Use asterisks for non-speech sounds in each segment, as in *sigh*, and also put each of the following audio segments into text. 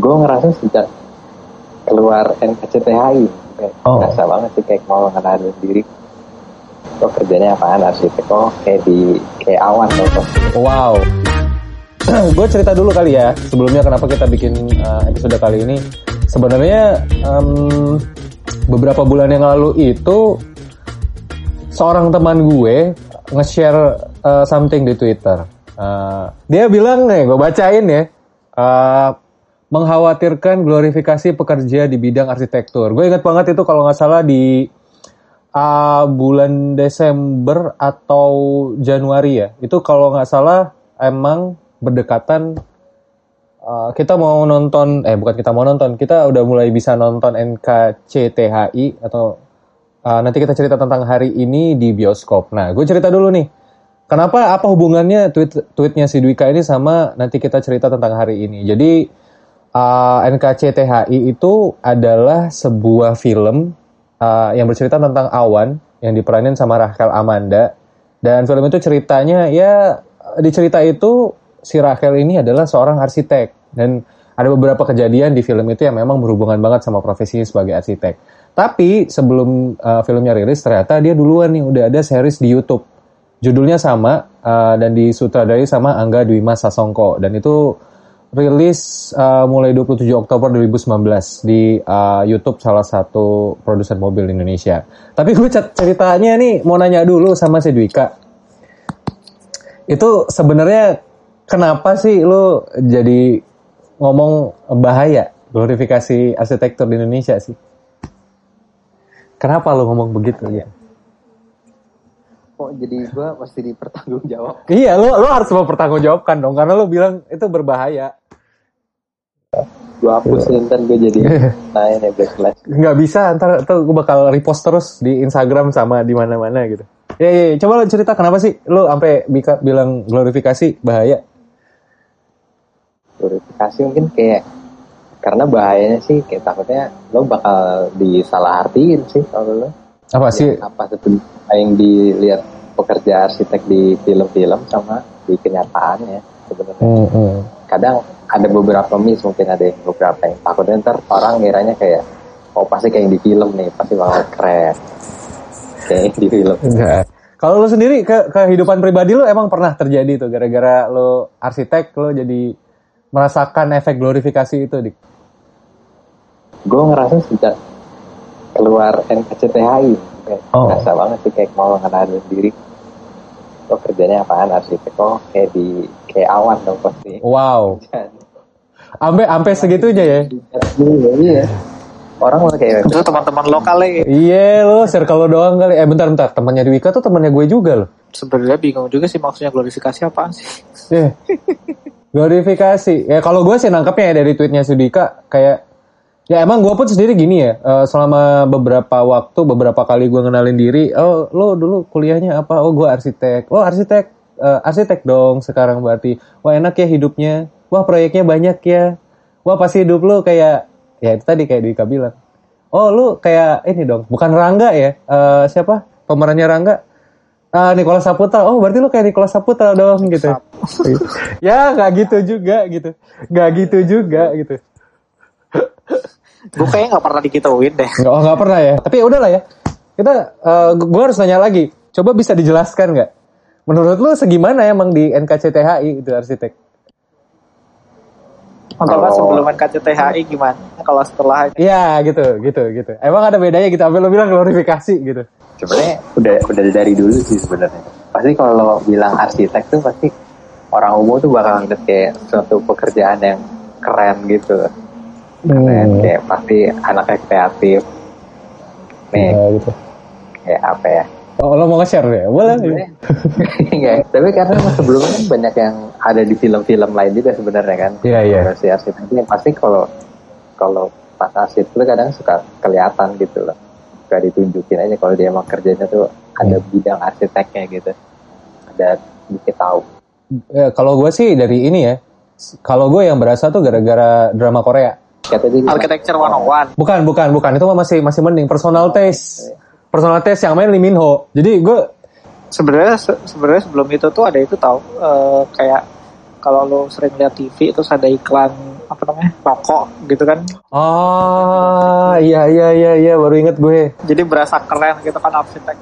gue ngerasa sejak keluar NKCTHI kayak Oh. berasa banget sih kayak mau ngenalin diri kok kerjanya apaan arsitek oh kayak di kayak awan loh kok Wow. *clears throat* gue cerita dulu kali ya sebelumnya kenapa kita bikin uh, episode kali ini. Sebenarnya em, beberapa bulan yang lalu itu seorang teman gue nge-share uh, something di Twitter. Uh, dia bilang nih, gue bacain ya. uh, mengkhawatirkan glorifikasi pekerja di bidang arsitektur. Gue ingat banget itu kalau nggak salah di uh, bulan Desember atau Januari ya. Itu kalau nggak salah emang berdekatan uh, kita mau nonton eh bukan kita mau nonton, kita udah mulai bisa nonton NKCTHI atau uh, nanti kita cerita tentang hari ini di bioskop. Nah, gue cerita dulu nih. Kenapa apa hubungannya tweet tweetnya si Dwika ini sama nanti kita cerita tentang hari ini. Jadi uh, NKCTHI itu adalah sebuah film uh, yang bercerita tentang awan yang diperanin sama Rachel Amanda dan film itu ceritanya ya di cerita itu si Rachel ini adalah seorang arsitek dan ada beberapa kejadian di film itu yang memang berhubungan banget sama profesinya sebagai arsitek. Tapi sebelum uh, filmnya rilis ternyata dia duluan nih udah ada series di YouTube. Judulnya sama uh, dan disutradarai sama Angga Dwi Mas Sasongko dan itu rilis uh, mulai 27 Oktober 2019 di uh, YouTube salah satu produsen mobil di Indonesia. Tapi gue cer- ceritanya nih mau nanya dulu sama si Dwika. Itu sebenarnya kenapa sih lu jadi ngomong bahaya glorifikasi arsitektur di Indonesia sih? Kenapa lu ngomong begitu ya? kok jadi gue mesti dipertanggungjawab Iya, lu lu harus mempertanggungjawabkan dong karena lu bilang itu berbahaya. Gue hapus Iya. ntar gue jadi naik nih backlash nggak bisa ntar tuh gue bakal repost terus di Instagram sama di mana-mana gitu ya, ya, ya. coba lo cerita kenapa sih lo sampai bilang glorifikasi bahaya glorifikasi mungkin kayak karena bahayanya sih kayak takutnya lo bakal disalahartiin sih kalau lo apa sih Ya, apa seperti yang dilihat pekerja arsitek di film-film sama di kenyataannya sebenarnya Hmm, hmm. kadang ada beberapa miss mungkin ada yang beberapa yang takutnya ntar orang ngiranya kayak oh pasti kayak yang di film nih pasti bakal keren. Kayak yang di film. Enggak. Kalau lo sendiri ke kehidupan pribadi lo emang pernah terjadi tuh? Gara-gara lo arsitek lo jadi merasakan efek glorifikasi itu dik? Gue ngerasa sejak keluar NKCTHI kayak Oh. berasa banget sih kayak mau ngenalin diri. Oh kerjanya apaan arsitek? Oh kayak di kayak awan dong pasti. Wow *laughs* sampai sampai segitunya ya. Iya. Orang malah kayak Itu teman-teman lokal ya. iya lo circle lo doang kali. Eh bentar bentar. Temannya Dwika tuh temannya gue juga loh Sebenarnya bingung juga sih maksudnya glorifikasi apaan sih. Eh, *laughs* glorifikasi. Ya kalau gue sih nangkepnya ya dari tweetnya Sudika kayak ya emang gue pun sendiri gini ya. Eh, selama beberapa waktu beberapa kali gue ngenalin diri oh lo dulu kuliahnya apa? Oh gue arsitek. Oh arsitek. Eh, arsitek dong sekarang berarti. Wah enak ya hidupnya wah proyeknya banyak ya wah pasti hidup lo kayak ya itu tadi kayak Dika bilang oh lu kayak ini dong bukan Rangga ya Eh, siapa pemerannya Rangga Ah, Nicholas Saputra. Oh, berarti lu kayak Nicholas Saputra dong gitu. *laughs* ya, nggak gitu juga gitu. Nggak gitu juga gitu. Gue kayaknya nggak pernah dikituin deh. Nggak, oh, nggak pernah ya. Tapi ya udahlah ya. Kita, eh gue harus nanya lagi. Coba bisa dijelaskan nggak? Menurut lu segimana emang di NKCTHI itu arsitek? Atau Kalau- sebelum KCTHI gimana? Kalau setelah Iya gitu, gitu, gitu. Emang ada bedanya gitu? Apa lu bilang glorifikasi gitu? sebenarnya udah udah dari dulu sih sebenarnya pasti kalau bilang arsitek tuh pasti orang umum tuh bakal ngeliat kayak suatu pekerjaan yang keren gitu keren kayak pasti anaknya kreatif nih Ya, gitu. kayak apa ya Oh, lo mau nge-share ya? Boleh. Enggak, tapi karena sebelumnya kan banyak yang ada di film-film lain juga sebenarnya kan. Iya, iya. Kalau Si arsitek ini pasti kalau kalau pas arsitek itu kadang suka kelihatan gitu loh. Suka ditunjukin aja kalau dia emang kerjanya tuh ada Hmm. bidang arsiteknya gitu. Ada dikit tahu. Ya, kalau gue sih dari ini ya. Kalau gue yang berasa tuh gara-gara drama Korea. Kata dia bilang, Architecture 101. Bukan, bukan, bukan. Itu mah masih masih mending. Personal taste. Personal taste yang main Lee Min Ho. Jadi gue Sebenarnya se- sebenarnya sebelum itu tuh ada itu tahu eh, kayak kalau lo sering lihat TV terus ada iklan apa namanya rokok gitu kan Oh, iya iya iya iya baru inget gue. jadi berasa keren gitu kan arsitek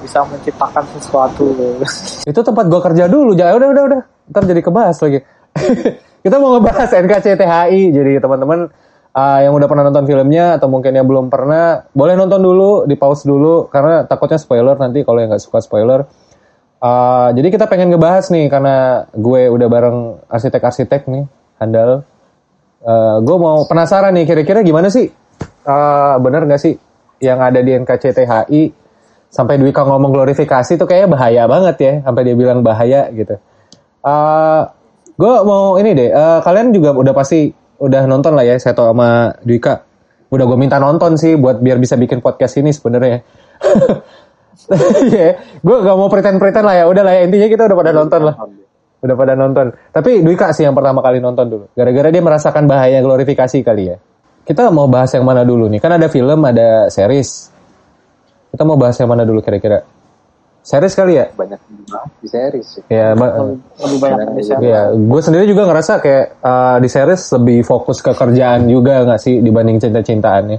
bisa menciptakan sesuatu *laughs* Itu tempat gue kerja dulu. Ya udah udah udah. Ntar jadi kebahas lagi. *laughs* Kita mau ngebahas NKCTHI. Jadi teman-teman uh, yang udah pernah nonton filmnya atau mungkin yang belum pernah, boleh nonton dulu, di pause dulu karena takutnya spoiler nanti kalau yang nggak suka spoiler. Uh, jadi kita pengen ngebahas nih karena gue udah bareng arsitek-arsitek nih, handal. Uh, gue mau penasaran nih kira-kira gimana sih? Uh, bener nggak sih yang ada di NKCTHI sampai Dwika ngomong glorifikasi tuh kayaknya bahaya banget ya sampai dia bilang bahaya gitu. Uh, gue mau ini deh, uh, kalian juga udah pasti udah nonton lah ya Seto sama Dwika. Udah gue minta nonton sih buat biar bisa bikin podcast ini sebenarnya. *laughs* Iya, gue gak mau pretend-pretend lah ya. Udah lah ya intinya kita udah pada nonton lah. Udah pada nonton. Tapi Dwika sih yang pertama kali nonton dulu. Gara-gara dia merasakan bahaya glorifikasi kali ya. Kita mau bahas yang mana dulu nih? Kan ada film, ada series. Kita mau bahas yang mana dulu kira-kira? Series kali ya? banyak di series sih. Ya, ba- lebih banyak di sana. ya gue sendiri juga ngerasa kayak uh, di series lebih fokus ke kerjaan juga nggak sih dibanding cinta-cintaannya.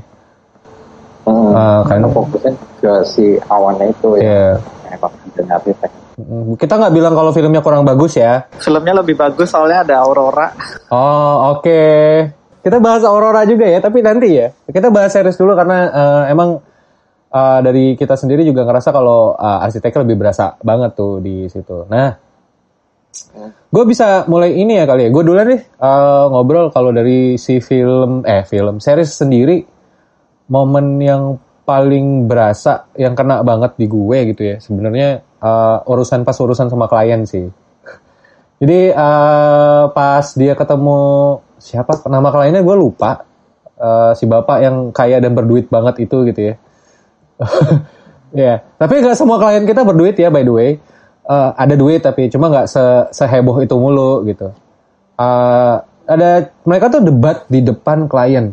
Hmm. Ah, karena karena- fokusnya ke si awannya itu Iya. ya emang dan arsitek Mm, Kita nggak bilang kalau filmnya kurang bagus ya. filmnya lebih bagus soalnya ada Aurora Oh oke. Kita bahas Aurora juga ya, tapi nanti ya. Kita bahas series dulu karena eh, emang eh, dari kita sendiri juga ngerasa kalau eh, arsiteknya lebih berasa banget tuh di situ. Nah, gue bisa mulai ini ya kali ya. Gue duluan nih eh, ngobrol kalau dari si film eh film series sendiri momen yang paling berasa yang kena banget di gue gitu ya. Sebenarnya eh, urusan pas urusan sama klien sih. Jadi eh, pas dia ketemu siapa nama kliennya gue lupa Eh, si bapak yang kaya dan berduit banget itu gitu ya. *laughs* ya, tapi nggak semua klien kita berduit ya by the way. Eh, ada duit tapi cuma nggak se seheboh itu mulu gitu. Eh, ada mereka tuh debat di depan klien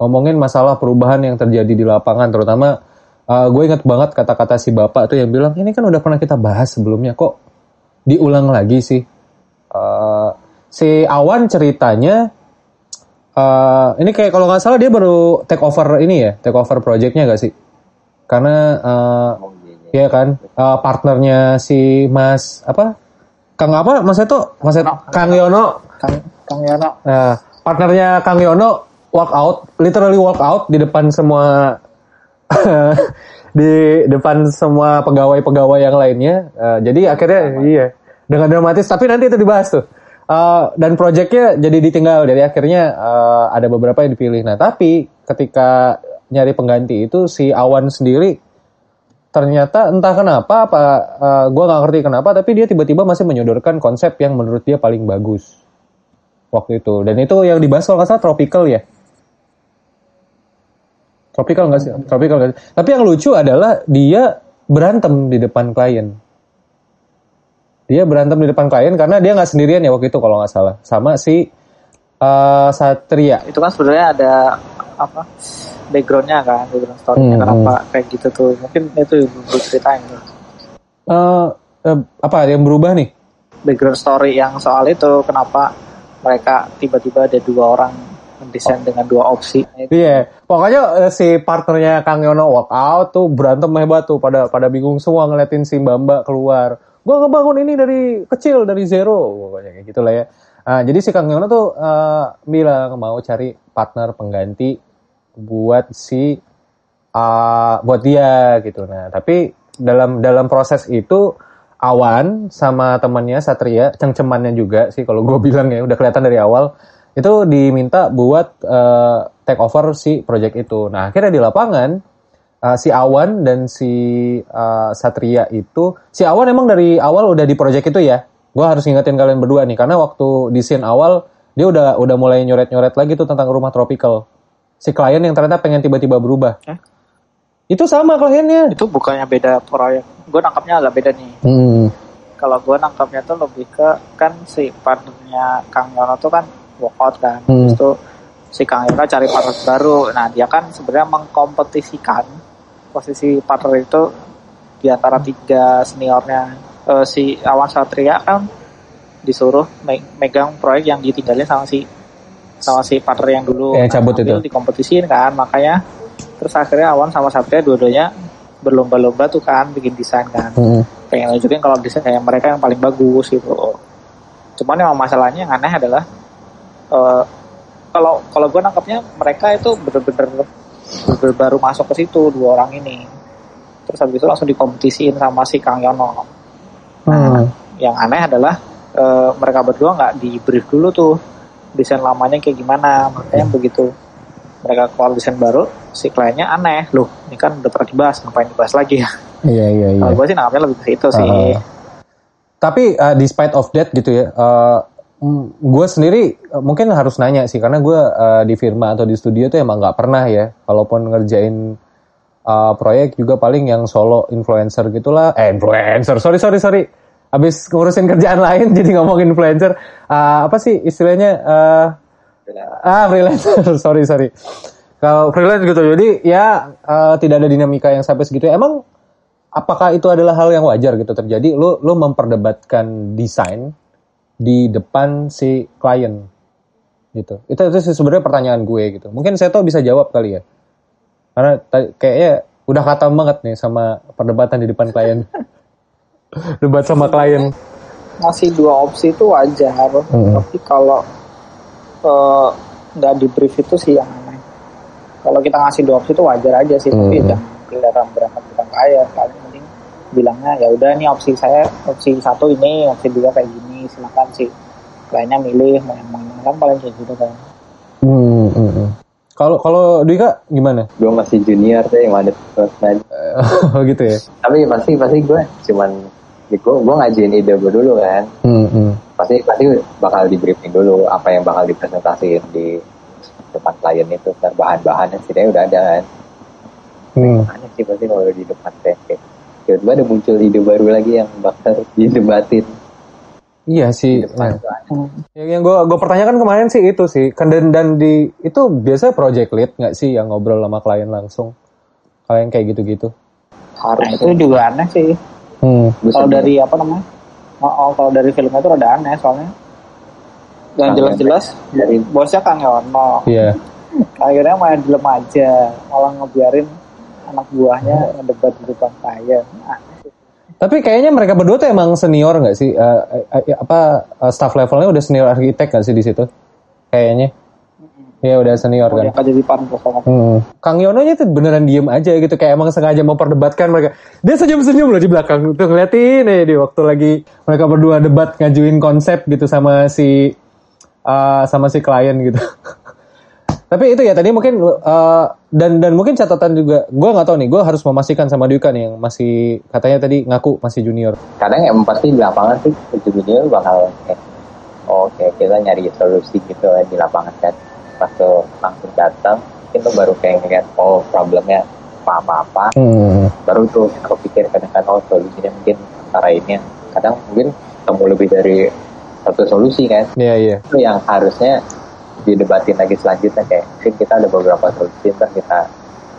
ngomongin masalah perubahan yang terjadi di lapangan terutama eh, gue inget banget kata-kata si bapak tuh yang bilang ini kan udah pernah kita bahas sebelumnya kok diulang lagi sih Eh, si Awan ceritanya eh, ini kayak kalau nggak salah dia baru take over ini ya take over projectnya gak sih karena iya. ya kan eh, partnernya si Mas apa Kang apa Mas Eto Mas Eto Kang Yono Kang Kang Yono Nah, partnernya Kang Yono walk out, literally walk out di depan semua *laughs* di depan semua pegawai-pegawai yang lainnya. Eh, jadi akhirnya iya dengan dramatis. Tapi nanti itu dibahas tuh. Eh, dan proyeknya jadi ditinggal. Jadi akhirnya eh, ada beberapa yang dipilih. Nah tapi ketika nyari pengganti itu si Awan sendiri ternyata entah kenapa apa eh, gua nggak ngerti kenapa tapi dia tiba-tiba masih menyodorkan konsep yang menurut dia paling bagus. Waktu itu. Dan itu yang dibahas kalau nggak salah tropical ya? Tropical nggak sih? Tropical nggak sih? Tapi yang lucu adalah dia berantem di depan klien. Dia berantem di depan klien karena dia nggak sendirian ya waktu itu kalau nggak salah. Sama si eh, Satria. Itu kan sebenarnya ada apa backgroundnya kan background story-nya Hmm, kenapa kayak gitu tuh mungkin itu yang belum ceritain tuh. Eh, eh, apa yang berubah nih background story yang soal itu kenapa mereka tiba-tiba ada dua orang mendesain dengan dua opsi itu Iya, pokoknya eh, si partnernya Kang Yono walk out tuh berantem hebat tuh pada pada bingung semua ngeliatin si Mbak Mbak keluar. Gua ngebangun ini dari kecil dari zero pokoknya kayak gitulah ya. Nah, jadi si Kang Yono tuh eh, bilang mau cari partner pengganti buat si eh, buat dia gitu. Nah, tapi dalam dalam proses itu Awan sama temannya Satria, cengcemannya juga sih kalau gue *laughs* bilang ya udah kelihatan dari awal itu diminta buat eh, take over si project itu. Nah akhirnya di lapangan eh, si Awan dan si eh, Satria itu si Awan emang dari awal udah di project itu ya. Gue harus ngingetin kalian berdua nih karena waktu di scene awal dia udah udah mulai nyoret-nyoret lagi tuh tentang rumah tropical. Si klien yang ternyata pengen tiba-tiba berubah. Hah? Itu sama kliennya. itu bukannya beda proyek gue nangkapnya agak beda nih Hmm. kalau gue nangkapnya tuh lebih ke kan si partnernya Kang Yono tuh kan walkout kan Hmm. terus tuh si Kang Yono cari partner baru nah dia kan sebenarnya mengkompetisikan posisi partner itu di antara tiga seniornya Eh, si Awan Satria kan disuruh me- megang proyek yang ditinggalin sama si sama si partner yang dulu Yang cabut sambil itu. dikompetisiin kan makanya terus akhirnya Awan sama Satria dua-duanya berlomba-lomba tuh kan bikin desain kan Hmm. pengen nunjukin kalau desain kayak mereka yang paling bagus gitu cuman yang masalahnya yang aneh adalah eh, kalau kalau gue nangkapnya mereka itu bener-bener baru masuk ke situ dua orang ini terus habis itu langsung dikompetisiin sama si Kang Yono Hmm. yang aneh adalah eh, mereka berdua nggak di brief dulu tuh desain lamanya kayak gimana. Makanya begitu mereka keluar desain baru si kliennya aneh. Loh ini kan udah pernah dibahas ngapain dibahas lagi ya? Iya iya iya. kalau gue sih nangkapnya lebih ke situ sih. Uh, tapi uh, despite of that gitu ya, gue sendiri uh, mungkin harus nanya sih karena gue uh, di firma atau di studio tuh emang nggak pernah ya, kalaupun ngerjain uh, proyek juga paling yang solo influencer gitulah, eh influencer, sorry sorry sorry, abis ngurusin kerjaan lain *laughs* jadi ngomong influencer, Uh, apa sih istilahnya? Uh, Ah, freelancer. *laughs* sorry, sorry. Kalau freelance gitu, jadi ya eh, tidak ada dinamika yang sampai segitu. Emang apakah itu adalah hal yang wajar gitu terjadi? Lu lu memperdebatkan desain di depan si klien gitu. Itu itu sebenarnya pertanyaan gue gitu. Mungkin saya tahu bisa jawab kali ya. Karena kayaknya udah kata banget nih sama perdebatan di depan klien. *laughs* Debat sama klien. ngasih dua opsi itu wajar Hmm. tapi kalau eh, nggak di brief itu sih yang aneh kalau kita ngasih dua opsi itu wajar aja sih tapi Hmm. jangan kelihatan berangkat bukan kaya kalian mending bilangnya ya udah nih opsi saya opsi satu ini opsi dua kayak gini silakan sih lainnya milih mau yang mana kan paling kayak gitu kan Hmm, hmm, hmm. Kalau kalau Dika gimana? gue masih junior tuh yang ada first night *laughs* Oh gitu ya. tapi pasti pasti gue cuman gue gue ngajuin ide gue dulu kan Hmm, hmm. pasti pasti bakal di briefing dulu apa yang bakal dipresentasiin di depan klien itu dan bahan-bahannya setidaknya udah ada kan Hmm. aneh sih pasti kalau di depan teh kayak tiba-tiba ada muncul ide baru lagi yang bakal didebatin Iya sih. di depan Nah. Yang yang gue gue pertanyakan kemarin sih itu sih. Kan dan, dan di itu biasa project lead nggak sih yang ngobrol sama klien langsung? Kalau yang kayak gitu-gitu. nah, itu juga aneh sih Hmm. Kalau dari apa namanya oh, oh, kalau dari filmnya itu rada aneh soalnya yang jelas-jelas dari bosnya Kang Yono Iya. akhirnya main diem aja malah ngebiarin anak buahnya ngedebat di depan klien Nah, Tapi kayaknya mereka berdua tuh emang senior nggak sih? Eh, apa eh, staff levelnya udah senior arsitek nggak sih di situ? Kayaknya. Iya udah senior mau kan. diangkat jadi sama Hmm. Kang Yono nya tuh beneran diem aja gitu kayak emang sengaja memperdebatkan mereka. Dia senyum-senyum loh di belakang tuh ngeliatin ya di waktu lagi mereka berdua debat ngajuin konsep gitu sama si uh, sama si klien gitu. *laughs* Tapi itu ya tadi mungkin uh, dan dan mungkin catatan juga gue nggak tahu nih gue harus memastikan sama Duka nih yang masih katanya tadi ngaku masih junior. kadang emang pasti di lapangan sih lu bakal kayak oh, oke kita nyari solusi gitu kan di lapangan kan pas lu langsung datang mungkin lu baru kayak ngeliat oh problemnya apa-apa Hmm. baru tuh kita kepikir kadang-kadang oh solusinya mungkin antara ini kadang mungkin ketemu lebih dari satu solusi kan Iya iya. itu yang harusnya didebatin lagi selanjutnya kayak mungkin kita ada beberapa solusi ntar kita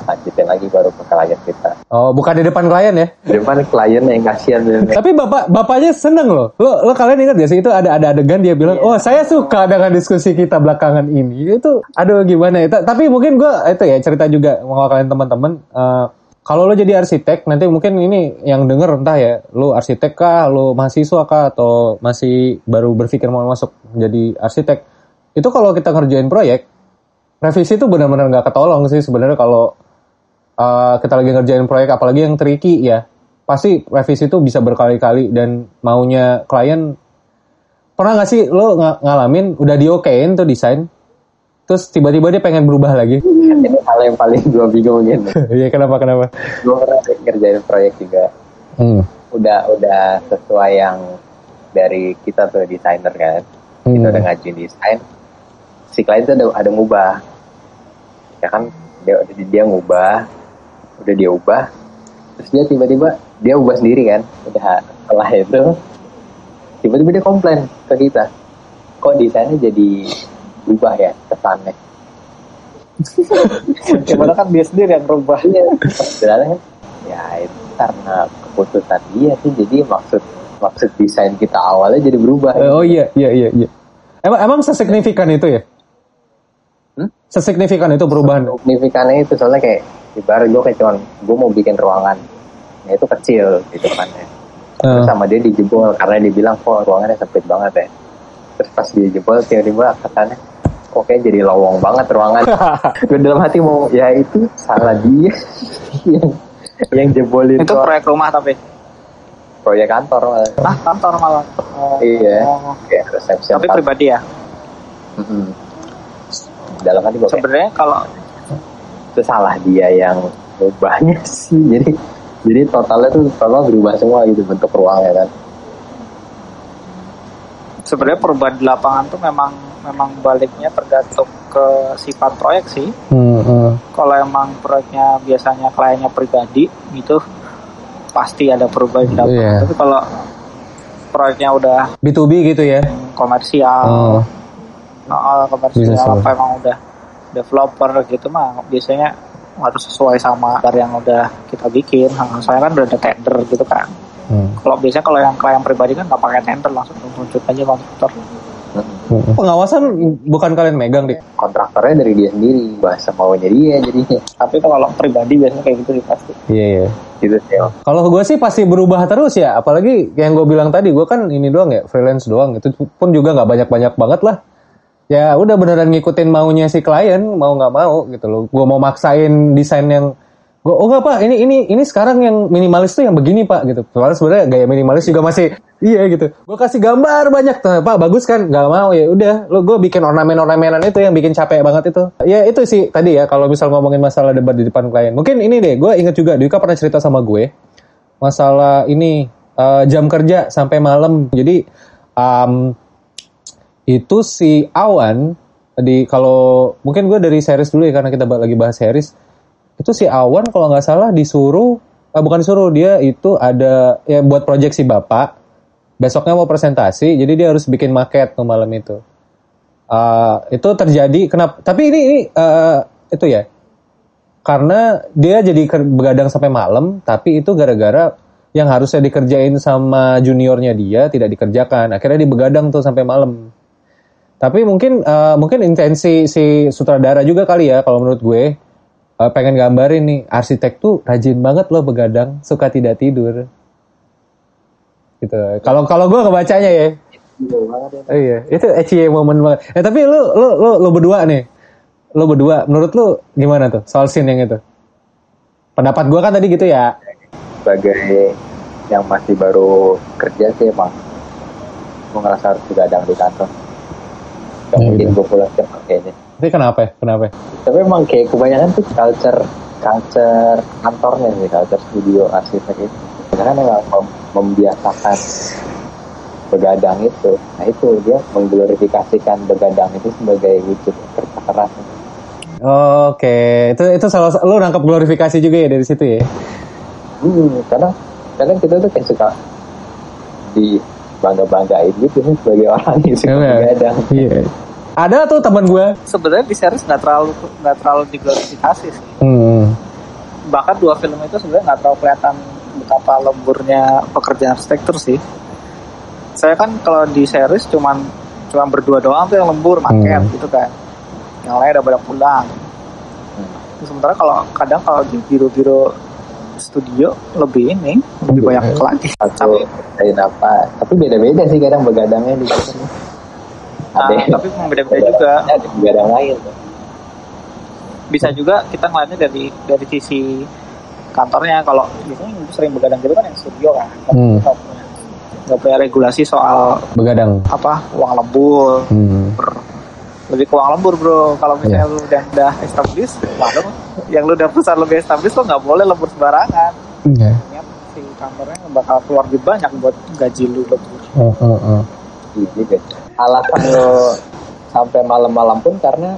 lanjutin lagi baru ke klien kita Oh bukan di depan klien ya? di depan klien yang kasihan Tapi bapak bapaknya seneng loh. Lo lo kalian ingat gak sih itu ada ada adegan dia bilang, oh saya suka dengan diskusi kita belakangan ini. Itu aduh gimana ya. Ta- Tapi mungkin gue itu ya cerita juga mau kalian teman-teman. eh, kalau lo jadi arsitek nanti mungkin ini yang denger entah ya, lo arsitek kah, lo mahasiswa kah, atau masih baru berpikir mau masuk jadi arsitek. Itu kalau kita ngerjain proyek, revisi itu benar-benar nggak ketolong sih sebenarnya kalau uh, kita lagi ngerjain proyek apalagi yang tricky ya. Pasti revisi itu bisa berkali-kali dan maunya klien pernah nggak sih lo ng- ngalamin udah diokein tuh desain terus tiba-tiba dia pengen berubah lagi? Ini hal yang paling gue bingung gitu. *laughs* Iya kenapa kenapa? Gue pernah ngerjain proyek juga. Hmm. udah udah sesuai yang dari kita tuh desainer kan. Kita Hmm. udah ngajuin desain si klien tuh ada ada ngubah. Ya kan dia dia ngubah udah dia ubah terus dia tiba-tiba dia ubah sendiri kan udah setelah itu tiba-tiba dia komplain ke kita kok desainnya jadi berubah ya kesannya *laughs* gimana kan dia sendiri yang berubah Iya, sebenarnya kan ya itu karena keputusan dia sih jadi maksud maksud desain kita awalnya jadi berubah. Eh, oh iya, iya, iya, iya. Emang emang sesignifikan itu ya? Hmm? Sesignifikan itu perubahan. Signifikannya itu soalnya kayak ibarat gue kayak cuman gue mau bikin ruangan, ya itu kecil gitu kan ya. Terus Eh, sama dia dijebol karena dia bilang kok ruangannya sempit banget ya. Terus pas dia jebol tiba-tiba kesannya kok kayak jadi lowong banget ruangan. *laughs* gue dalam hati mau ya itu salah dia *laughs* yang yang jebolin Itu ruang- proyek rumah tapi. proyek kantor malah. Ah, kantor malah. Oh. Iya, Oh. resepsi Tapi pribadi ya. Mm-mm. Dalam hati gue Sebenarnya kalau itu salah dia yang ubahnya *laughs* sih. Jadi jadi totalnya tuh total berubah semua gitu bentuk ruangnya kan. sebenarnya perubahan di lapangan tuh memang memang baliknya tergantung ke sifat proyek sih. hmm, hmm. Kalau emang proyeknya biasanya kliennya pribadi gitu pasti ada perubahan di lapangan. Iya. Tapi kalau proyeknya udah B2B gitu ya? komersial, Oh, nah, komersial Bisa, apa emang udah developer gitu mah biasanya harus sesuai sama dari yang udah kita bikin. Soalnya kan udah ada tender gitu kan. hmm. Kalau biasanya kalau yang klien pribadi kan nggak pakai tender langsung tunjuk aja kontraktor. Hmm. Pengawasan bukan kalian megang dik? Kontraktornya dari dia sendiri, bahasa maunya dia jadinya. Tapi kalau pribadi biasanya kayak gitu sih pasti. Iya, iya. Gitu sih. Kalau gue sih pasti berubah terus ya, apalagi yang gue bilang tadi, gue kan ini doang ya, freelance doang, itu pun juga nggak banyak-banyak banget lah. Ya udah beneran ngikutin maunya si klien, mau nggak mau gitu loh. Gue mau maksain desain yang, gue oh nggak pak, ini ini ini sekarang yang minimalis tuh yang begini pak gitu. Soalnya sebenarnya gaya minimalis juga masih iya gitu. Gue kasih gambar banyak, tuh, pak bagus kan? Nggak mau ya udah, lo gue bikin ornamen-ornamenan itu yang bikin capek banget itu. Ya itu sih tadi ya kalau misal ngomongin masalah debat di depan klien. Mungkin ini deh, gue inget juga, Dwika pernah cerita sama gue masalah ini eh, jam kerja sampai malam. Jadi um, itu si Awan di kalau mungkin gue dari series dulu ya karena kita lagi bahas series. Itu si Awan kalau nggak salah disuruh eh, bukan disuruh dia itu ada ya buat project si bapak. Besoknya mau presentasi jadi dia harus bikin maket tuh malam itu. Eh, itu terjadi kenapa tapi ini ini eh, itu ya. Karena dia jadi begadang sampai malam tapi itu gara-gara yang harusnya dikerjain sama juniornya dia tidak dikerjakan. Akhirnya dia begadang tuh sampai malam tapi mungkin eh, mungkin intensi si sutradara juga kali ya kalau menurut gue eh, pengen gambarin nih arsitek tuh rajin banget loh begadang suka tidak tidur gitu kalau kalau gue kebacanya ya Oh iya, itu ecie momen banget. Eh tapi lu lu lu lu berdua nih. Lu berdua menurut lu gimana tuh soal scene yang itu? Pendapat gua kan tadi gitu ya. Sebagai yang masih baru kerja sih emang gue ngerasa harus begadang di kantor. Gak Ya, mungkin gitu. gue pulang cepat kayaknya. Tapi kenapa ya? Kenapa ya? Tapi emang kayak kebanyakan tuh culture culture kantornya sih, culture studio arsitek itu. Karena kan emang mem- membiasakan begadang itu. Nah itu dia mengglorifikasikan begadang itu sebagai wujud kerja keras. Oke, itu itu salah lu nangkap glorifikasi juga ya dari situ ya. Hmm, kadang kadang kita tuh kayak suka di bangga banggain gitu sih sebagai orang yang suka Iya. begadang. Iya. Ada tuh teman gua. Sebenarnya di series nggak terlalu nggak terlalu diglorifikasi sih. Hmm. Bahkan dua film itu sebenarnya nggak terlalu kelihatan betapa lemburnya pekerjaan arsitektur sih. Saya kan kalau di series cuman cuman berdua doang tuh yang lembur maket Hmm. gitu kan. Yang lain udah pada pulang. Sementara kalau kadang kalau di biro-biro studio lebih ini lebih banyak lagi. Tapi lain apa? Tapi beda-beda sih kadang begadangnya di situ. Nah, Ada tapi beda-beda juga. Ada begadang lain. Bisa juga kita ngeliatnya dari dari sisi kantornya. Kalau biasanya sering begadang gitu kan yang studio kan. Hmm. nggak punya punya regulasi soal Begadang. apa uang lembur. Hmm. Lebih ke uang lembur bro. Kalau misalnya Iya. lu udah udah established, waduh, yang lu udah perusahaan lebih established lo nggak boleh lembur sembarangan. Iya. Ya, si kantornya bakal keluar lebih banyak buat gaji lu lembur. Oh. Iya juga. Alasan lo sampai malam-malam pun karena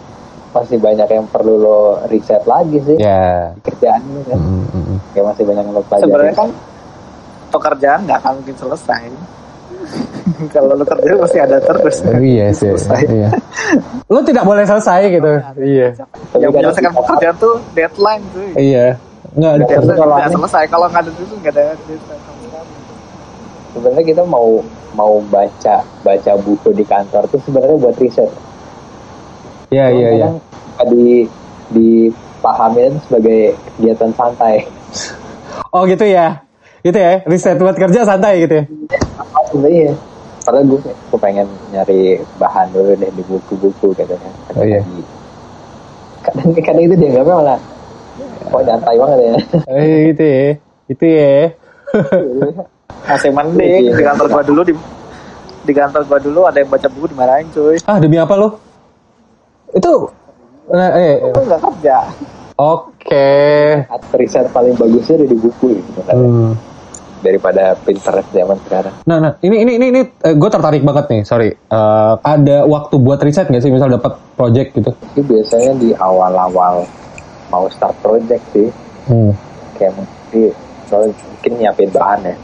masih banyak yang perlu lo riset lagi sih Ya. kerjaan lo kan. Hmm, hmm, hmm. Kayak masih banyak yang lo pelajari. Sebenarnya kan pekerjaan nggak akan mungkin selesai. *laughs* Kalau lu kerja pasti ada terus. Iya sih. Selesai. Iya. Lu tidak boleh selesai gitu. Iya. Tapi yang menyelesaikan pekerjaan tuh deadline tuh. Iya. Enggak ada. Deadline kalau nggak selesai kalau nggak ada itu nggak ada deadline sebenarnya kita mau mau baca baca buku di kantor tuh sebenarnya buat riset Iya iya iya. Kadang di dipahamin sebagai kegiatan santai Oh gitu ya. Gitu ya. Riset buat kerja santai gitu ya. Sebenarnya padahal gue gue pengen nyari bahan dulu deh di buku-buku katanya Oh, iya. kadang kadang itu dia nggak malah kok nyantai banget ya Eh gitu ya. Itu ya. masih mending di kantor gua dulu di di kantor gua dulu ada yang baca buku dimarahin cuy ah demi apa lo? Itu nah, eh, itu nggak kerja Oke. riset paling bagusnya ada di buku gitu kan Hmm. Daripada Pinterest zaman sekarang Nah, nah, ini ini ini, ini gue tertarik banget nih. Sorry, Eh, ada waktu buat riset nggak sih? Misal dapat project gitu? itu biasanya di awal-awal mau start project sih Hmm. kayak mungkin soalnya mungkin nyiapin bahan ya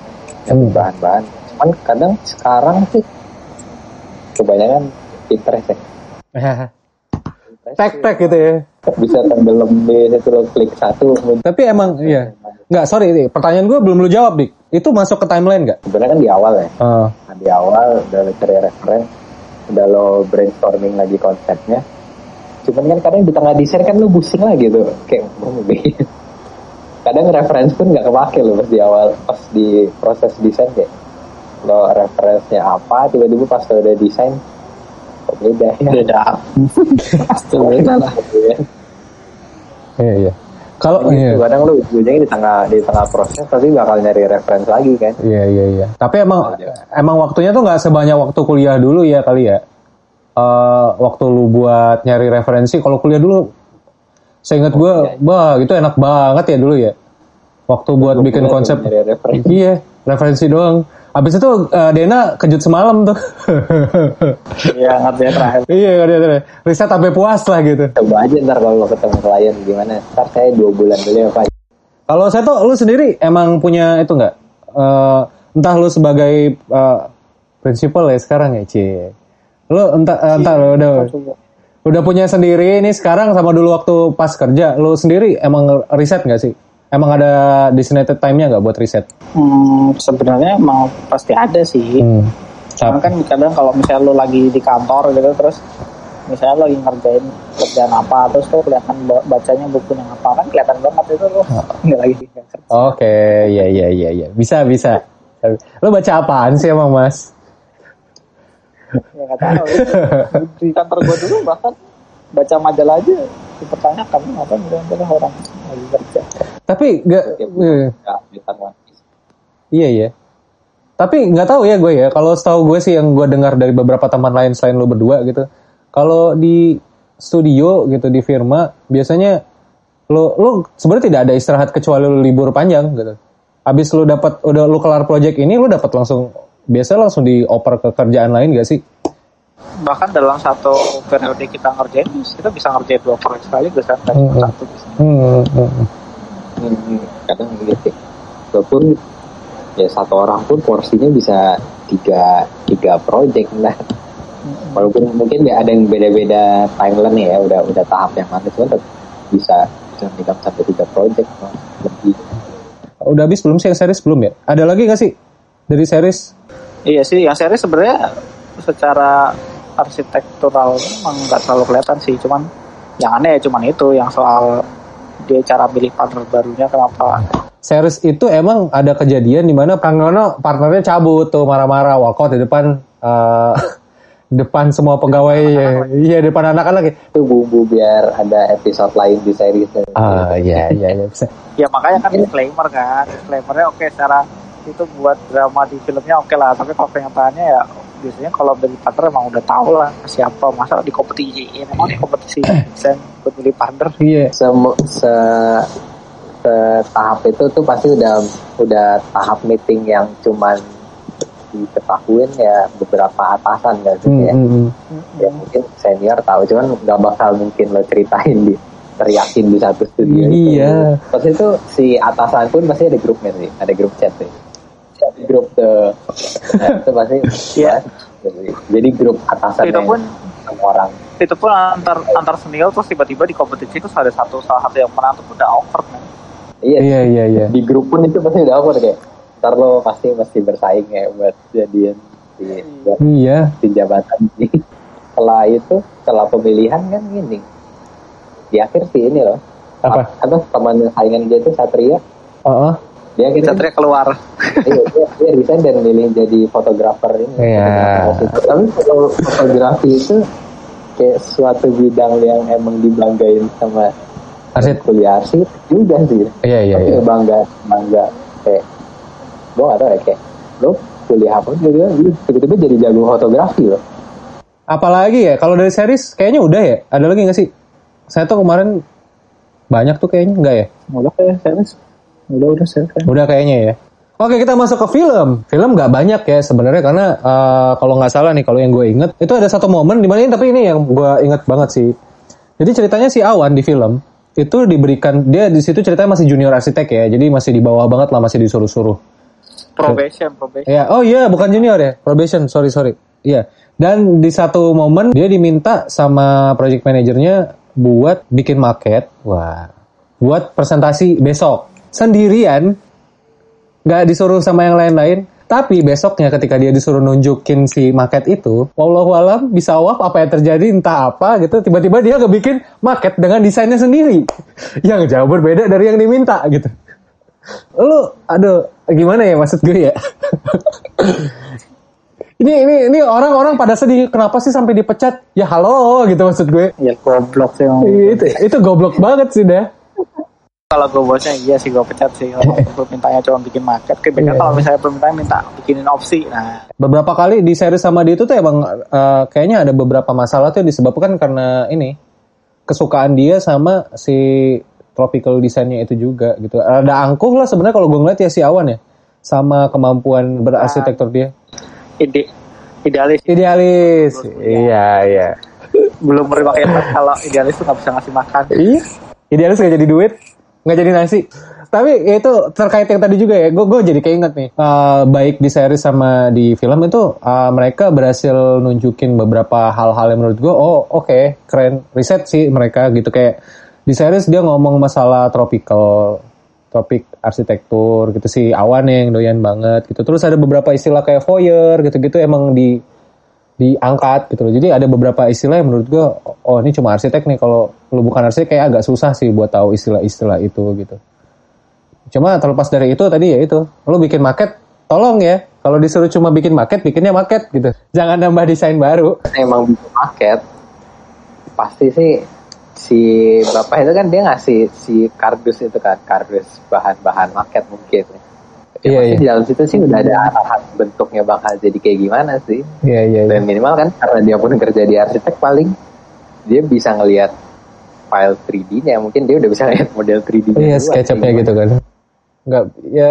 nyiapin Hmm. bahan-bahan cuman kadang sekarang sih kebanyakan Pinterest ya *laughs* tek tek gitu ya. bisa tenggelam di lo klik satu Tapi emang iya. Nggak, sorry, pertanyaan gue belum lu jawab, Dik. Itu masuk ke timeline nggak? sebenarnya kan di awal ya. Ah. Nah, di awal udah cari reference udah lo brainstorming lagi konsepnya. Cuman kan kadang di tengah desain kan lo pusing lagi tuh kayak mau begini *laughs* kadang reference pun nggak kepake lo pas di awal pas di proses desain kayak lo referensinya apa? Tiba-tiba pas lo udah desain kok beda ya. Beda. *laughs* Pasti beda lah. Iya, iya. Kalau iya. Gitu, kadang lo ujungnya di tengah di tengah proses pasti bakal nyari reference lagi kan Iya, iya, iya. Tapi emang Iya. emang waktunya tuh nggak sebanyak waktu kuliah dulu ya kali ya. Eh, waktu lu buat nyari referensi, kalau kuliah dulu, saya ingat gue, wah itu enak banget ya dulu ya. Waktu buat bikin konsep, referensi iya referensi doang. Abis itu eh, Dena kejut semalam tuh. iya ngerti terakhir iya, kan dia riset sampai puas lah gitu. coba aja ntar kalau ketemu klien gimana ntar saya dua bulan dulu ya pak Kalau saya tuh lu sendiri emang punya itu nggak? Eh, entah lu sebagai eh, prinsipal ya sekarang ya, Cie. Lu entah eh, entah lu udah udah punya sendiri ini sekarang sama dulu waktu pas kerja, lu sendiri emang riset nggak sih? Emang ada designated time-nya nggak buat riset? hmm, sebenarnya emang pasti ada sih Hmm. Karena kan kadang kalau misalnya lu lagi di kantor gitu terus misalnya lu lagi ngerjain kerjaan apa terus tuh kelihatan ba- bacanya buku yang apa kan kelihatan banget itu lu nggak lagi kerja. Oke, iya iya iya iya. Bisa bisa. Lu baca apaan sih emang, Mas? Ya tahu. *laughs* di kantor gua dulu bahkan baca majalah aja dipertanyakan apa misalnya orang lagi kerja. Tapi nggak eh, ya. Iya iya. Tapi nggak tahu ya gue ya. Kalau setahu gue sih yang gue dengar dari beberapa teman lain selain lu berdua gitu. Kalau di studio gitu di firma biasanya lu lu sebenarnya tidak ada istirahat kecuali lu libur panjang gitu. Habis lu dapat udah lu kelar project ini lu dapat langsung biasa langsung dioper ke kerjaan lain gak sih? Bahkan dalam satu periode kita ngerjain kita bisa ngerjain dua proyek sekaligus kan dari Hmm. satu bisa. Hmm, hmm. Hmm, kadang gitu walaupun ya satu orang pun porsinya bisa tiga tiga project nah walaupun mungkin ya ada yang beda-beda timeline ya udah udah tahap yang mana cuma bisa bisa megang sampai tiga project no? lebih Udah habis belum sih yang series belum ya? Ada lagi gak sih dari series? Iya sih, yang seri sebenarnya secara arsitektural emang nggak terlalu kelihatan sih, cuman yang aneh ya cuman itu, yang soal dia cara pilih partner barunya kenapa. Series itu emang ada kejadian di mana Kang Nono partnernya cabut tuh marah-marah walkout di depan eh, *laughs* depan semua pegawai iya depan anak-anak itu bumbu biar ada episode lain di series ah iya iya iya bisa. Ya makanya kan disclaimer kan. Disclaimernya oke secara itu buat drama di filmnya oke lah. Tapi kalau kenyataannya ya biasanya kalau dari partner emang udah tahu lah siapa masa di kompetisi emang di kompetisi desain buat milih partner iya Semu, se, se tahap itu tuh pasti udah udah tahap meeting yang cuman diketahuin ya beberapa atasan kan sih Hmm, ya. hmm, hmm. ya mungkin senior tahu cuman nggak bakal mungkin lo ceritain di teriakin di satu studio Iya. itu. Pas itu si atasan pun pasti ada grupnya sih, ada grup chat sih. Di grup tuh, nah, itu pasti. Iya. Jadi, jadi grup atasan Itu pun- orang. itu pun antar antar senior terus tiba-tiba di kompetisi terus ada satu salah satu yang menang tuh udah awkward kan Iya. iya iya iya Di grup pun itu pasti udah awkward kayak. ntar lo pasti mesti bersaing ya buat jadian di, buat Iya. di jabatan ini. *laughs* Setelah itu, setelah pemilihan kan gini. Di akhir sih ini loh. Apa? Apa teman saingan dia itu Satria. Heeh. Dia akhirnya Satria keluar. iya, dia, dia resign dan milih jadi fotografer ini. Iya. fotografer. Tapi kalau fotografi itu kayak suatu bidang yang emang dibanggain sama Arsit. kuliah arsitek juga sih. Iya iya Tapi iya. bangga bangga kayak gue gak tau ya kayak lo kuliah apa juga gitu tiba-tiba jadi jago fotografi loh. Apalagi ya kalau dari series kayaknya udah ya. Ada lagi nggak sih? Saya tuh kemarin banyak tuh kayaknya enggak ya? Udah kayak series. Udah udah series. Udah kayaknya ya. Oke kita masuk ke film. Film nggak banyak ya sebenarnya karena eh, kalau nggak salah nih kalau yang gue inget itu ada satu momen di mana ini tapi ini yang gue inget banget sih. Jadi ceritanya si Awan di film itu diberikan dia di situ ceritanya masih junior arsitek ya. Jadi masih di bawah banget lah masih disuruh-suruh. Probation, probation. Ya, oh iya, bukan junior ya, probation, sorry sorry. Iya. Dan di satu momen dia diminta sama project manajernya buat bikin market, wah, buat presentasi besok sendirian, nggak disuruh sama yang lain-lain. Tapi besoknya ketika dia disuruh nunjukin si market itu, wallahu alam bisa waf apa yang terjadi entah apa gitu, tiba-tiba dia ngebikin market dengan desainnya sendiri, *laughs* yang jauh berbeda dari yang diminta gitu. Lu aduh gimana ya maksud gue ya? *laughs* Ini ini ini orang-orang pada sedih kenapa sih sampai dipecat? Ya halo gitu maksud gue. Ya goblok sih. itu itu goblok banget sih dah Kalau gue bosnya iya sih gue pecat sih. Kalau *laughs* permintaannya cuma bikin market. Kayaknya Iya. kalau misalnya permintaan minta bikinin opsi. Nah, beberapa kali di series sama dia itu tuh emang eh, kayaknya ada beberapa masalah tuh yang disebabkan karena ini kesukaan dia sama si tropical desainnya itu juga gitu ada angkuh lah sebenarnya kalau gue ngeliat ya si Awan ya sama kemampuan berarsitektur dia ide idealis idealis iya iya belum kenyataan kalau idealis tuh nggak bisa ngasih makan. Iya. Idealis gak jadi duit, nggak jadi nasi. Tapi ya itu terkait yang tadi juga ya, gue gue jadi keinget nih. Eh, baik di series sama di film itu eh, mereka berhasil nunjukin beberapa hal-hal yang menurut gue, oh oke keren, riset sih mereka gitu kayak di series dia ngomong masalah tropical, topik arsitektur gitu sih awan yang doyan banget gitu. Terus ada beberapa istilah kayak foyer gitu-gitu emang di diangkat gitu loh. Jadi ada beberapa istilah yang menurut gue, oh ini cuma arsitek nih. Kalau lu bukan arsitek kayak agak susah sih buat tahu istilah-istilah itu gitu. Cuma terlepas dari itu tadi ya itu, lu bikin market, tolong ya. Kalau disuruh cuma bikin market, bikinnya market gitu. Jangan nambah desain baru. emang bikin market pasti sih si bapak itu kan dia ngasih si kardus itu kan kardus bahan-bahan market mungkin ya. Ya, Iya, pasti iya. di dalam situ sih udah ada arahan bentuknya bakal jadi kayak gimana sih Iya iya. dan minimal kan karena dia pun kerja di arsitek paling dia bisa ngelihat file 3D-nya mungkin dia udah bisa ngeliat model 3D-nya Iya duluan SketchUp-nya gitu kan. Enggak ya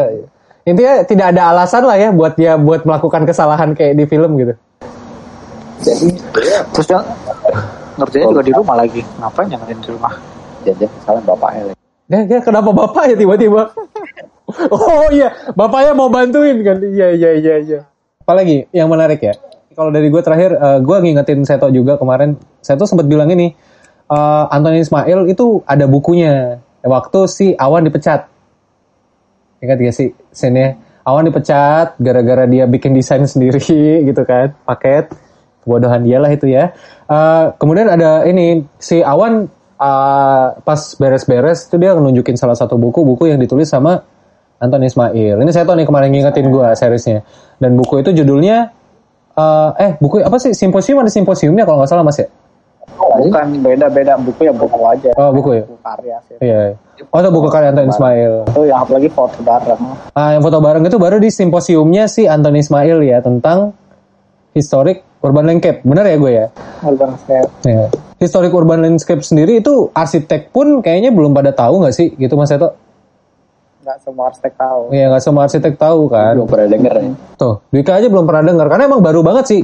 intinya tidak ada alasan lah ya buat dia buat melakukan kesalahan kayak di film gitu. jadi Terus dia ngerjain juga di rumah lagi. Ngapain yang ngerjain di rumah? jajan salah bapaknya lagi Ya, ya kenapa bapak ya tiba-tiba? *laughs* oh iya, bapaknya mau bantuin kan? Iya iya iya iya. Apalagi yang menarik ya? Kalau dari gue terakhir, eh, gue ngingetin Seto juga kemarin. Seto sempat bilang ini, eh, Anthony Ismail itu ada bukunya. Waktu si Awan dipecat. Ingat gak sih scene Awan dipecat gara-gara dia bikin desain sendiri *laughs* gitu kan, paket. Kebodohan dia lah itu ya. Eh, kemudian ada ini, si Awan eh, pas beres-beres itu dia nunjukin salah satu buku, buku yang ditulis sama Anton Ismail. Ini saya tahu nih kemarin ngingetin gue seriesnya. Dan buku itu judulnya eh, eh buku apa sih simposium ada simposiumnya kalau nggak salah mas ya? Bukan beda-beda buku ya buku aja. Oh buku ya. Buku karya sih. Iya. Oh itu buku karya Anton Ismail. Itu yang apalagi foto bareng. Ah yang foto bareng itu baru di simposiumnya si Anton Ismail ya tentang historic urban landscape. Bener ya gue ya? Urban Scape. Ya. Historic urban landscape sendiri itu arsitek pun kayaknya belum pada tahu nggak sih gitu mas Eto? Nggak semua arsitek tahu. Iya nggak semua arsitek tahu kan. belum pernah denger ya Tuh, Dwika aja belum pernah dengar karena emang baru banget sih.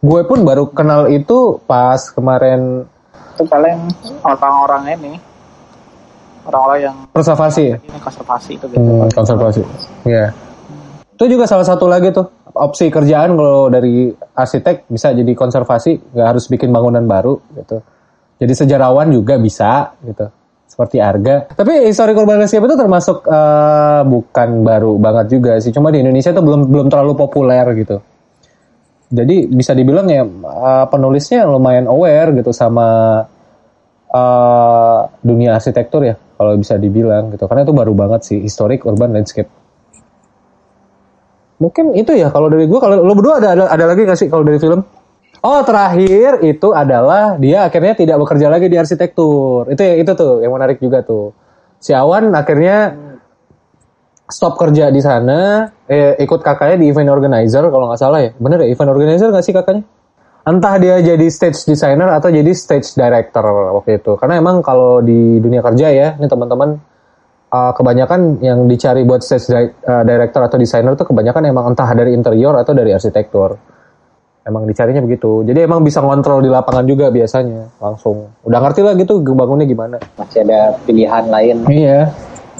Gue pun baru kenal itu pas kemarin Itu paling orang-orang ini. Orang-orang yang konservasi ya. ini konservasi itu gitu. Hmm, konservasi. Iya. Itu juga salah satu lagi tuh opsi kerjaan kalau dari arsitek bisa jadi konservasi, nggak harus bikin bangunan baru gitu. Jadi sejarawan juga bisa gitu. Seperti Arga. Tapi historical urban landscape itu termasuk uh, bukan baru banget juga sih. Cuma di Indonesia itu belum belum terlalu populer gitu. Jadi bisa dibilang ya uh, penulisnya lumayan aware gitu sama uh, dunia arsitektur ya kalau bisa dibilang gitu. Karena itu baru banget sih historic urban landscape. Mungkin itu ya kalau dari gue kalau lo berdua ada ada, ada lagi gak sih kalau dari film? Oh terakhir itu adalah dia akhirnya tidak bekerja lagi di arsitektur. Itu itu tuh yang menarik juga tuh. Si Awan akhirnya stop kerja di sana, eh, ikut kakaknya di event organizer kalau nggak salah ya. Bener ya event organizer nggak sih kakaknya? Entah dia jadi stage designer atau jadi stage director waktu itu. Karena emang kalau di dunia kerja ya, ini teman-teman uh, kebanyakan yang dicari buat stage uh, director atau designer tuh kebanyakan emang entah dari interior atau dari arsitektur emang dicarinya begitu. Jadi emang bisa ngontrol di lapangan juga biasanya langsung. Udah ngerti lah gitu bangunnya gimana. Masih ada pilihan lain iya.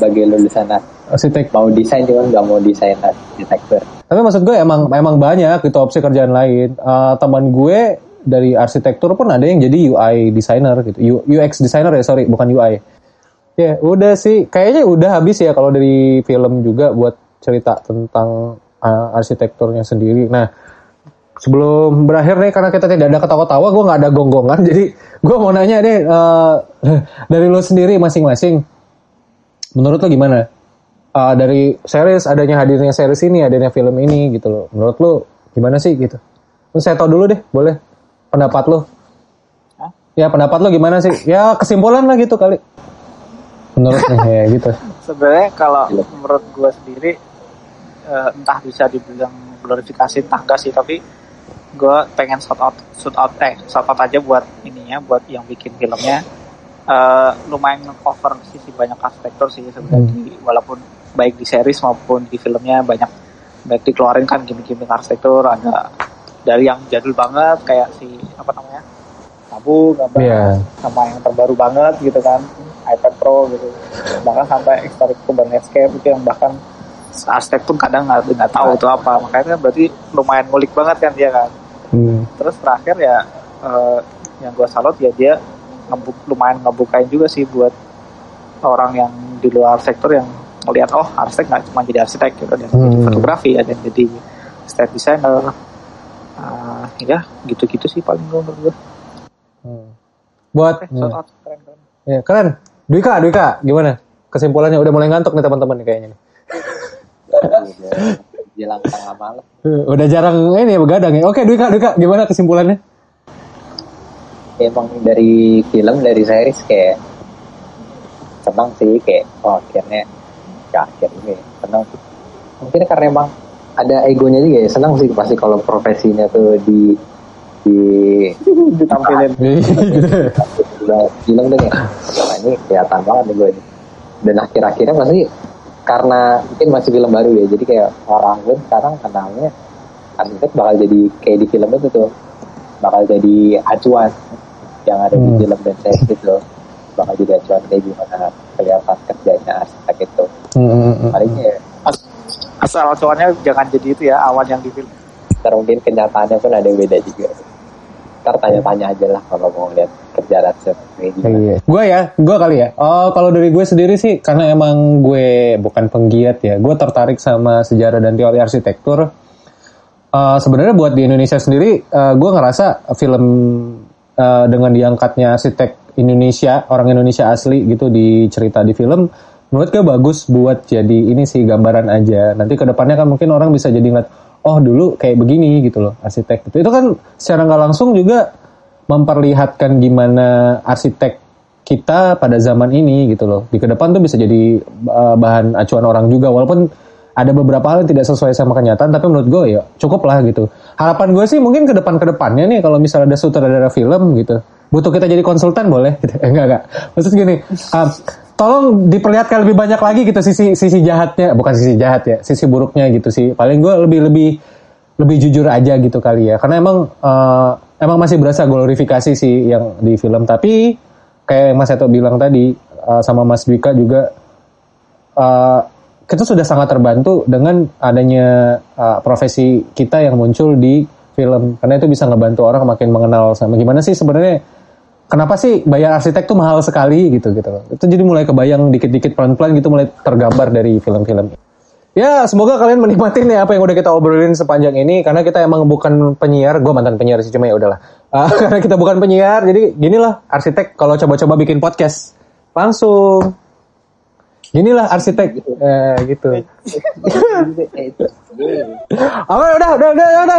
bagi lulusan arsitek. Mau desain cuma nggak mau desain arsitektur. Tapi maksud gue emang emang banyak gitu opsi kerjaan lain. Uh, teman gue dari arsitektur pun ada yang jadi UI designer gitu. UX designer ya sorry bukan UI ya udah sih. Kayaknya udah habis ya kalau dari film juga buat cerita tentang uh, arsitekturnya sendiri. Nah sebelum berakhir nih karena kita tidak ada ketawa-tawa gue nggak ada gonggongan *laughs* jadi gue mau nanya deh uh, *laughs* dari lo sendiri masing-masing menurut lo gimana? Uh, dari series adanya hadirnya series ini adanya film ini gitu lo menurut lo gimana sih gitu? Lo saya tahu dulu deh boleh? Pendapat lo Hah? ya pendapat lo gimana sih? Ya kesimpulan lah gitu kali. Menurut nih ya gitu. *laughs* Sebenarnya kalau menurut gue sendiri uh, entah bisa dibilang glorifikasi tangga sih tapi gue pengen shout out shout out eh shout out aja buat ininya buat yang bikin filmnya. Uh, lumayan cover sisi banyak arsitektur sih sebenarnya. Hmm. walaupun baik di series maupun di filmnya banyak baik dikeluarin kan gimmick-gimmick arsitektur ada dari yang jadul banget kayak si apa namanya tabu gambar yeah. sama yang terbaru banget gitu kan iPad Pro gitu. Bahkan sampai historic urban landscape itu yang bahkan arsitek pun kadang nggak tahu itu apa. Makanya kan berarti lumayan ngulik banget kan dia kan hmm. terus terakhir ya uh, yang gue salut ya dia ngebuk, lumayan ngebukain juga sih buat orang yang di luar sektor yang melihat oh arsitek nggak cuma jadi arsitek gitu ada hmm. jadi fotografi ada yang jadi state designer uh, ya gitu-gitu sih paling gue menurut gue hmm. buat okay, ya. keren, keren. ya keren Dwika Dwika gimana kesimpulannya udah mulai ngantuk nih teman-teman kayaknya nih jelang tengah malam. Udah jarang ini ya begadang ya. Oke, Dwika, Dwika, gimana kesimpulannya? Emang dari film, dari series kayak senang sih kayak oh akhirnya ya akhir ini senang sih. Mungkin karena emang ada egonya juga ya senang sih pasti kalau profesinya tuh di di ditampilin *laughs* bilang deh ya ini kelihatan banget nih gue dan akhir-akhirnya masih karena mungkin masih film baru ya jadi kayak orang pun sekarang kenalnya arsitek bakal jadi kayak di film itu tuh bakal jadi acuan yang ada hmm. di film dan saya gitu bakal jadi acuan kayak gimana kelihatan kerjanya arsitek itu hmm. hmm, hmm. palingnya ya asal acuannya jangan jadi itu ya awan yang di film Terus mungkin kenyataannya pun ada beda juga ntar tanya-tanya aja lah kalau mau lihat kerja kayak Iya. Gue ya, gue kali ya. Oh, kalau dari gue sendiri sih, karena emang gue bukan penggiat ya, gue tertarik sama sejarah dan teori arsitektur. Uh, Sebenarnya buat di Indonesia sendiri, uh, gue ngerasa film uh, dengan diangkatnya arsitek Indonesia, orang Indonesia asli gitu di cerita di film, menurut gue bagus buat jadi ini sih gambaran aja. Nanti ke depannya kan mungkin orang bisa jadi ngeliat, oh dulu kayak begini gitu loh arsitek. Itu itu kan secara nggak langsung juga memperlihatkan gimana arsitek kita pada zaman ini gitu loh. Di ke depan tuh bisa jadi uh, bahan acuan orang juga walaupun ada beberapa hal yang tidak sesuai sama kenyataan tapi menurut gue ya cukup lah gitu. Harapan gue sih mungkin ke depan ke depannya nih kalau misalnya ada sutradara film gitu butuh kita jadi konsultan boleh? *laughs* Gitu. enggak enggak maksud gini uh, tolong diperlihatkan lebih banyak lagi gitu sisi sisi jahatnya. Bukan sisi jahat ya sisi buruknya gitu sih. Paling gue lebih lebih lebih jujur aja gitu kali ya. Karena emang uh, emang masih berasa glorifikasi sih yang di film. Tapi kayak Mas Eto bilang tadi uh, sama Mas Dwika juga uh, kita sudah sangat terbantu dengan adanya uh, profesi kita yang muncul di film. Karena itu bisa ngebantu orang makin mengenal sama gimana sih sebenarnya kenapa sih bayar arsitek tuh mahal sekali gitu gitu. Itu jadi mulai kebayang dikit-dikit pelan-pelan gitu mulai tergambar dari film-film. Ya semoga kalian menikmati nih apa yang udah kita obrolin sepanjang ini karena kita emang bukan penyiar, gue mantan penyiar sih cuma ya udahlah. Uh, *laughs* karena kita bukan penyiar, jadi ginilah arsitek kalau coba-coba bikin podcast langsung. Ginilah arsitek, eh, gitu. *laughs* Oke udah udah udah udah.